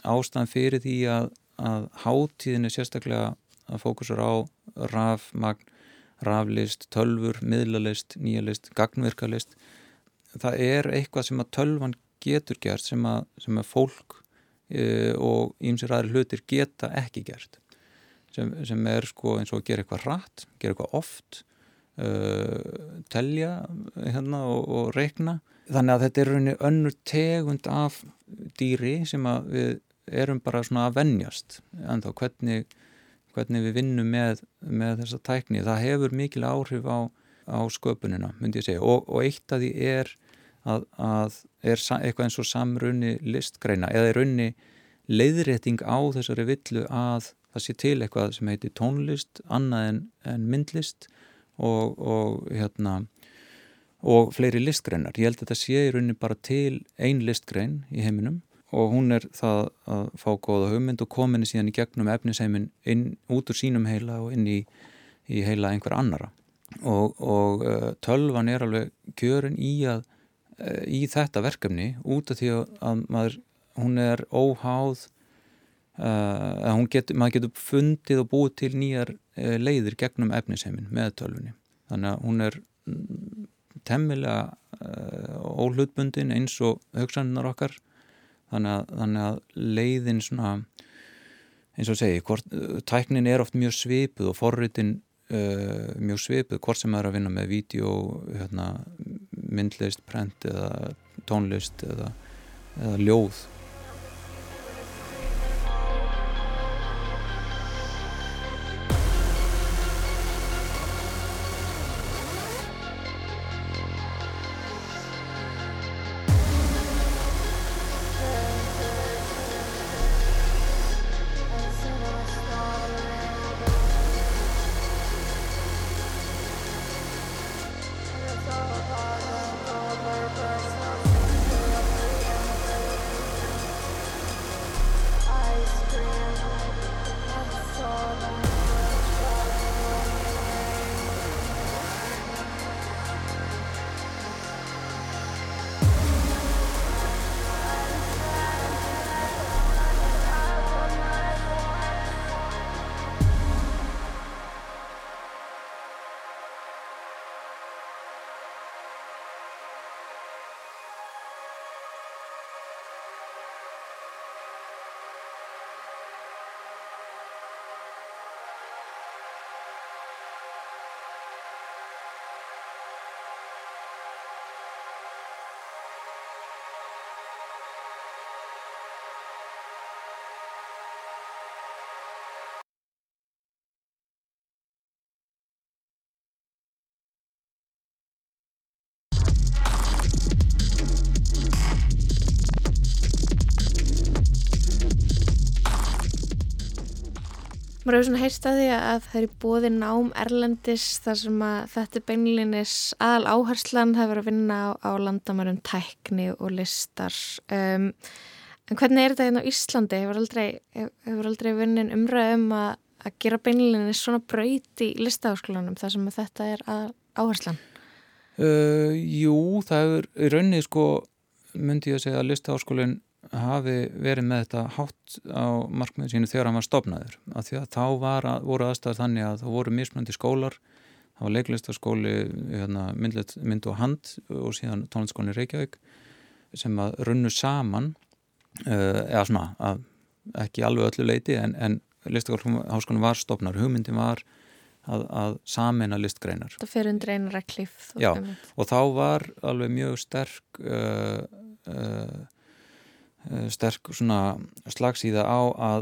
ástæðan fyrir því að, að hátíðin er sérstaklega að fókusur á rafmagn raflist, tölfur, miðlalist, nýjalist, gagnverkalist. Það er eitthvað sem að tölvan getur gert sem að, sem að fólk og ímsir aðri hlutir geta ekki gert. Sem, sem er sko eins og að gera eitthvað rætt, gera eitthvað oft, e, telja hérna, og, og reikna. Þannig að þetta er rauninni önnur tegund af dýri sem að við erum bara svona að vennjast. En þá hvernig hvernig við vinnum með, með þessa tækni. Það hefur mikil áhrif á, á sköpunina, myndi ég segja. Og, og eitt af því er að, að er eitthvað eins og samrunni listgreina eða er runni leiðrétting á þessari villu að það sé til eitthvað sem heitir tónlist, annað en, en myndlist og, og hérna og fleiri listgreinar. Ég held að þetta sé í rauninni bara til ein listgrein í heiminum og hún er það að fá góða hugmynd og kominni síðan í gegnum efniseimin inn út úr sínum heila og inn í, í heila einhver annara og, og uh, tölvan er alveg kjörin í, að, í þetta verkefni út af því að maður, hún er óháð uh, að get, maður getur fundið og búið til nýjar leiðir gegnum efniseimin með tölvunni. Þannig að hún er mm, temmilega óhlutbundin eins og hugsannar okkar. Þannig að, þannig að leiðin svona eins og segi, hvort, tæknin er oft mjög svipuð og forritin uh, mjög svipuð, hvort sem er að vinna með vídeo, hérna, myndlist, prent eða tónlist eða, eða ljóð Maður hefur svona heyrst að því að það er bóði nám Erlendis þar sem að þetta er beinlinis aðal áherslan verður að vinna á, á landamærum tækni og listar. Um, en hvernig er þetta hérna á Íslandi? Hefur aldrei, hefur aldrei vinnin umræðum að, að gera beinlinis svona braut í listaháskólanum þar sem þetta er aðal áherslan? Uh, jú, það hefur í rauninni sko myndi ég að segja að listaháskólinn hafi verið með þetta hátt á markmiðu sínu þegar hann var stopnaður af því að þá var, voru aðstæðar þannig að það voru mismöndi skólar. Það var leiklistaskóli hérna, mynd og hand og síðan tónlistaskóli Reykjavík sem að runnu saman uh, eða svona að ekki alveg öllu leiti en, en listaháskóli var stopnar hugmyndin var að, að samena listgreinar. Það fyrir undir einar að klíf Já, og þá var alveg mjög sterk uh, uh, sterk slagsíða á,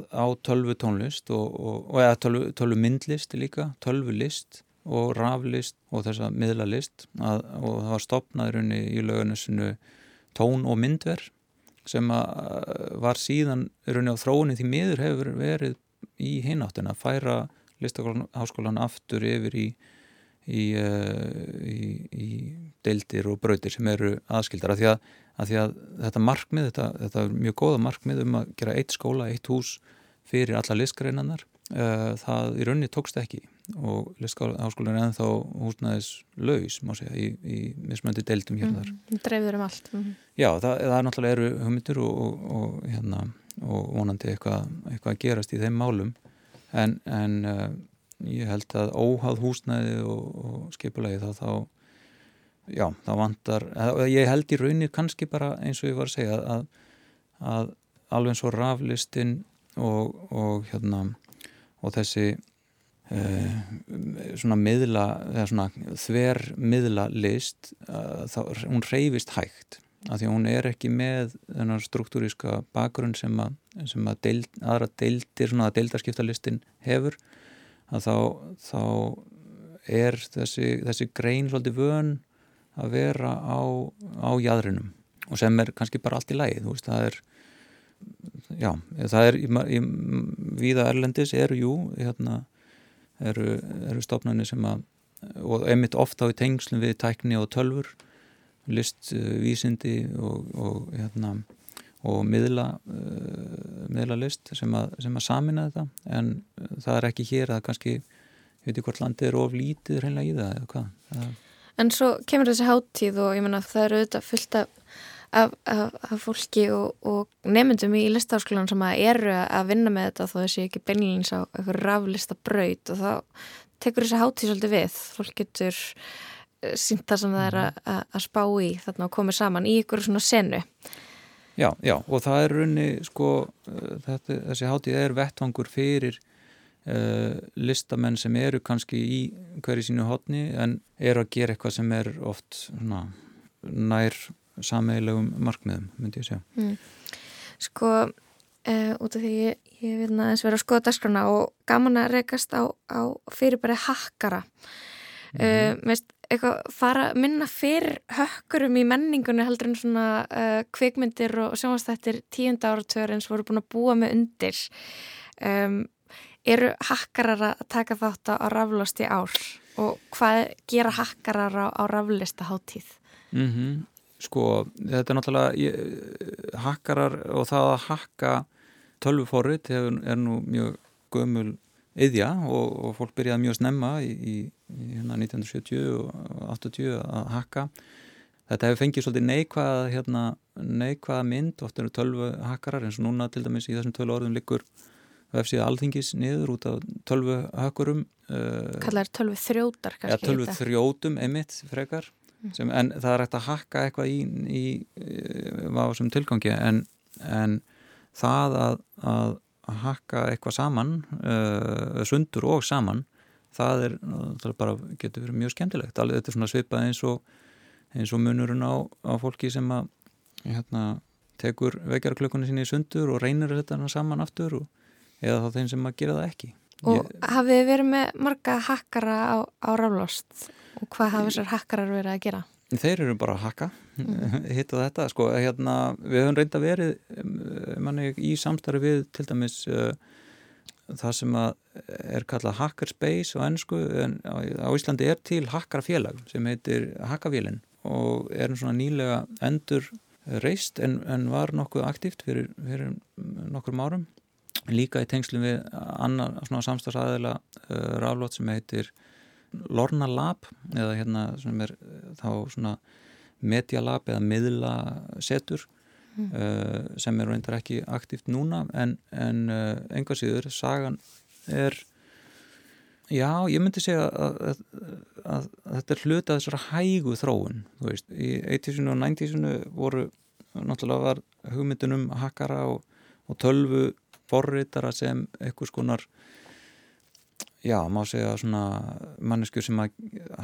á tölvu tónlist og, og, og eða tölvu, tölvu myndlist líka, tölvu list og raflist og þessa miðlalist að, og það var stopnaðurinn í lögunusinu tón og myndver sem að var síðan raunin á þróunni því miður hefur verið í hináttin að færa listaháskólan aftur yfir í, í, í, í deildir og brautir sem eru aðskildar að því að, að, því að þetta markmið, þetta, þetta er mjög góða markmið um að gera eitt skóla, eitt hús fyrir alla listgreinannar það í rauninni tókst ekki og listháskólan er ennþá húsnæðis laus, má segja, í, í mismöndi deildum hér þar. Mm, dreifður um allt. Mm. Já, það, það er náttúrulega eru hugmyndir og, og, og, hérna, og vonandi eitthvað, eitthvað að gerast í þeim málum en, en uh, ég held að óháð húsnæði og skipulegi þá þá já, það vantar, ég held í rauninni kannski bara eins og ég var að segja að, að alveg eins og raflistin og hérna og þessi uh, svona miðla svona þver miðla list uh, þá, hún reyfist hægt af því að hún er ekki með þennar struktúríska bakgrunn sem að, sem að deild, aðra deildir svona að deildarskiptalistin hefur að þá, þá er þessi, þessi grein svolítið vön að vera á, á jæðrinum og sem er kannski bara allt í lægi, þú veist, það er já, það er í, í, viða Erlendis eru jú hérna, eru, eru stofnarnir sem að og emitt ofta á í tengslum við tækni og tölfur list, uh, vísindi og, og hérna og miðla, uh, miðla list sem að, sem að samina þetta en það er ekki hér að kannski ég veit ekki hvort landið er of lítið reynlega í það eða hvað það... En svo kemur þessi háttíð og ég menna það eru auðvitað fullt af af, af, af fólki og, og nefndum í listaháskólan sem að eru að vinna með þetta þó þessi ekki beinilins á eitthvað raflista braut og þá tekur þessi hátíð svolítið við. Fólk getur eh, sínt það sem það er að, að spá í þarna og komið saman í ykkur svona senu. Já, já, og það er runni sko, eh, þetta, þessi hátíð er vettvangur fyrir uh, listamenn sem eru kannski í hverju sínu hotni en eru að gera eitthvað sem er oft svona, nær sameilegum markmiðum, myndi ég segja. Mm. Sko, uh, út af því ég, ég vil næðins vera að skoða dagskrana og gaman að rekast á, á fyrirbæri hakkara. Mm -hmm. uh, meist, eitthvað fara minna fyrir hökkurum í menningunni heldur en svona kvikmyndir og sjónastættir tíunda áratöður eins voru búin að búa með undir. Um, eru hakkarar að taka þátt á raflust í ár? Og hvað gera hakkarar á, á raflista háttíð? Mm sko, þetta er náttúrulega ég, hakkarar og það að hakka tölvuforrið er nú mjög gömul yðja og, og fólk byrjaði mjög snemma í, í, í hérna 1970 og 80 að hakka. Þetta hefur fengið svolítið neikvað hérna, neikvað mynd, oft eru tölvu hakkarar eins og núna til dæmis í þessum tölvu orðum liggur vefsíða alþingis niður út af tölvu hakkurum uh, Kallar tölvu þrjótar kannski? Ja, tölvu þrjótum emitt frekar sem, en það er hægt að hakka eitthvað í, í, í vásum tilgangi. En, en það að, að hakka eitthvað saman uh, sundur og saman það er, það er bara, getur verið mjög skemmtilegt. Allir, þetta er svona svipað eins og eins og munurinn á, á fólki sem að hérna, tekur vekjarklökunni sín í sundur og reynir þetta saman aftur og, eða þá þeim sem að gera það ekki Og Ég, hafið þið verið með marga hakkara á, á rálost? Og hvað hafa þessar hakkarar verið að gera? Þeir eru bara að hakka, <laughs> mm. hitt og þetta. Sko, hérna, við höfum reynda verið manni, í samstarfi við til dæmis uh, það sem er kallað hackerspace á ennsku, en á, Íslandi er til hakkarafélag sem heitir Hakkavélinn og er svona nýlega endur reist en, en var nokkuð aktíft fyrir, fyrir nokkur árum. Líka í tengslum við annar samstagsæðila uh, raflót sem heitir Lorna Lab eða hérna sem er eh, þá svona Media Lab eða miðla setur mm. uh, sem er reyndar ekki aktíft núna en, en uh, enga síður sagan er já, ég myndi segja að, að, að, að þetta er hluta þessara hægu þróun, þú veist í 80' og 90' voru náttúrulega var hugmyndunum hakkara og, og tölvu forritara sem eitthvað skonar já, má segja svona manneskjur sem að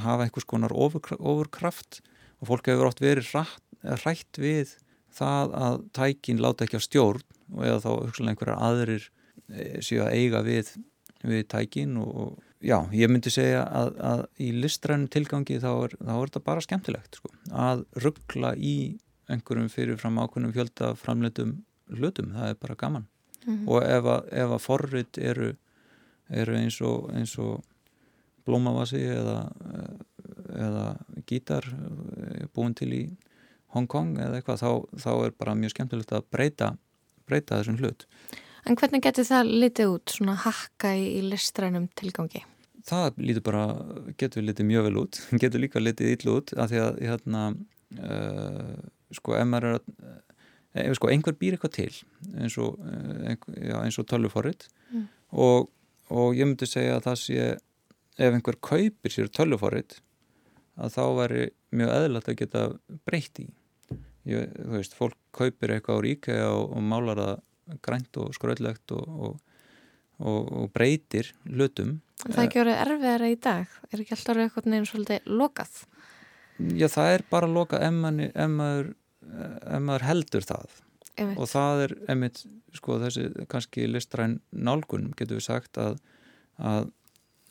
hafa einhvers konar ofurkraft og fólk hefur oft verið rætt, rætt við það að tækin láta ekki á stjórn og eða þá hugsalega einhverjar aðrir e, séu að eiga við, við tækin og já, ég myndi segja að, að í listrænum tilgangi þá er, þá er þetta bara skemmtilegt sko, að ruggla í einhverjum fyrirfram ákveðnum fjölda framleitum hlutum, það er bara gaman Mm -hmm. og ef að, ef að forrit eru, eru eins og, og blómavasi eða, eða gítar eh, búin til í Hong Kong eða eitthvað þá, þá er bara mjög skemmtilegt að breyta, breyta þessum hlut. En hvernig getur það litið út, svona hakka í, í listrænum tilgangi? Það lítur bara, getur litið mjög vel út, <laughs> getur líka litið ítlu út af því að hérna, uh, sko, ef maður er að, ef sko einhver býr eitthvað til eins og, uh, og tölvuforrið mm. og, og ég myndi segja að það sé, ef einhver kaupir sér tölvuforrið að þá væri mjög eðlert að geta breytt í ég, þú veist, fólk kaupir eitthvað á ríkja og, og málar það grænt og skröllegt og, og, og breytir hlutum. Það er ekki orðið erfiðara í dag? Er ekki alltaf orðið eitthvað nefnir svolítið lokað? Já, það er bara lokað ef maður, ef maður, ef maður heldur það. Einmitt. Og það er einmitt, sko, þessi kannski listræn nálgun, getur við sagt, að, að,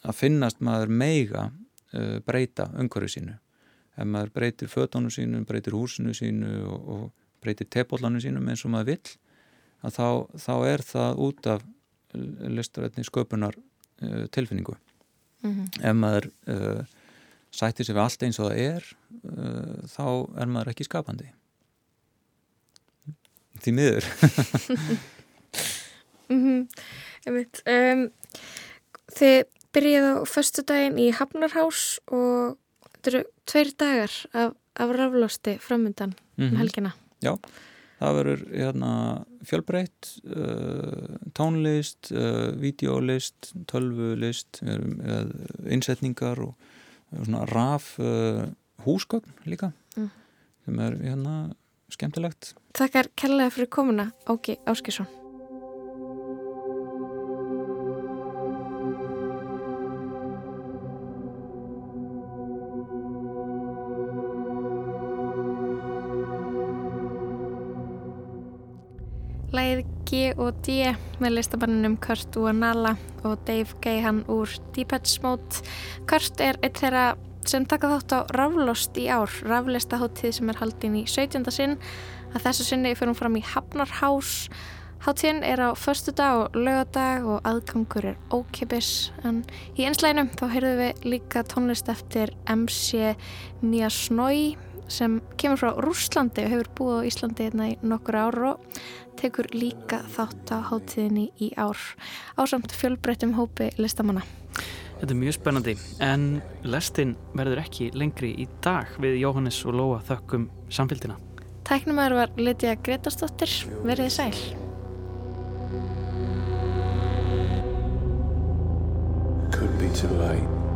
að finnast maður meiga uh, breyta umhverju sínu ef maður breytir fötónu sínum, breytir húsinu sínu og, og breytir tepolanu sínum eins og maður vill að þá, þá er það út af listarætni sköpunar uh, tilfinningu mm -hmm. ef maður uh, sættir sér við allt eins og það er uh, þá er maður ekki skapandi því miður <laughs> mm -hmm. um, Þið byrjið á förstu daginn í Hafnarhás og Þetta eru tveir dagar af, af raflosti framöndan mm -hmm. helgina. Já, það verður hérna, fjölbreytt, uh, tónlist, uh, videolist, tölvulist, innsetningar og svona raf uh, húsgögn líka mm. sem er hérna, skemmtilegt. Takkar kærlega fyrir komuna Áki Áskesson. Lægið G og D með listabannunum Kurt Uanala og Dave Gahan úr Deepheads Mode. Kurt er eitt þeirra sem taka þátt á Raflost í ár, raflistaháttíð sem er haldinn í 17. sinn. Að þessu sinni fyrir fram í Hafnarhás. Háttíðin er á förstu dag og lögadag og aðgangur er ókipis. En í einslæginum þá heyrðum við líka tónlist eftir MC Miasnói sem kemur frá Rúslandi og hefur búið á Íslandi hérna í nokkur ára og tekur líka þátt á hátíðinni í ár á samt fjölbreyttum hópi listamanna. Þetta er mjög spennandi en lestin verður ekki lengri í dag við Jóhannes og Lóa þökkum samfélgina. Tæknumæður var Lidja Gretarsdóttir, verið sæl. Could be too late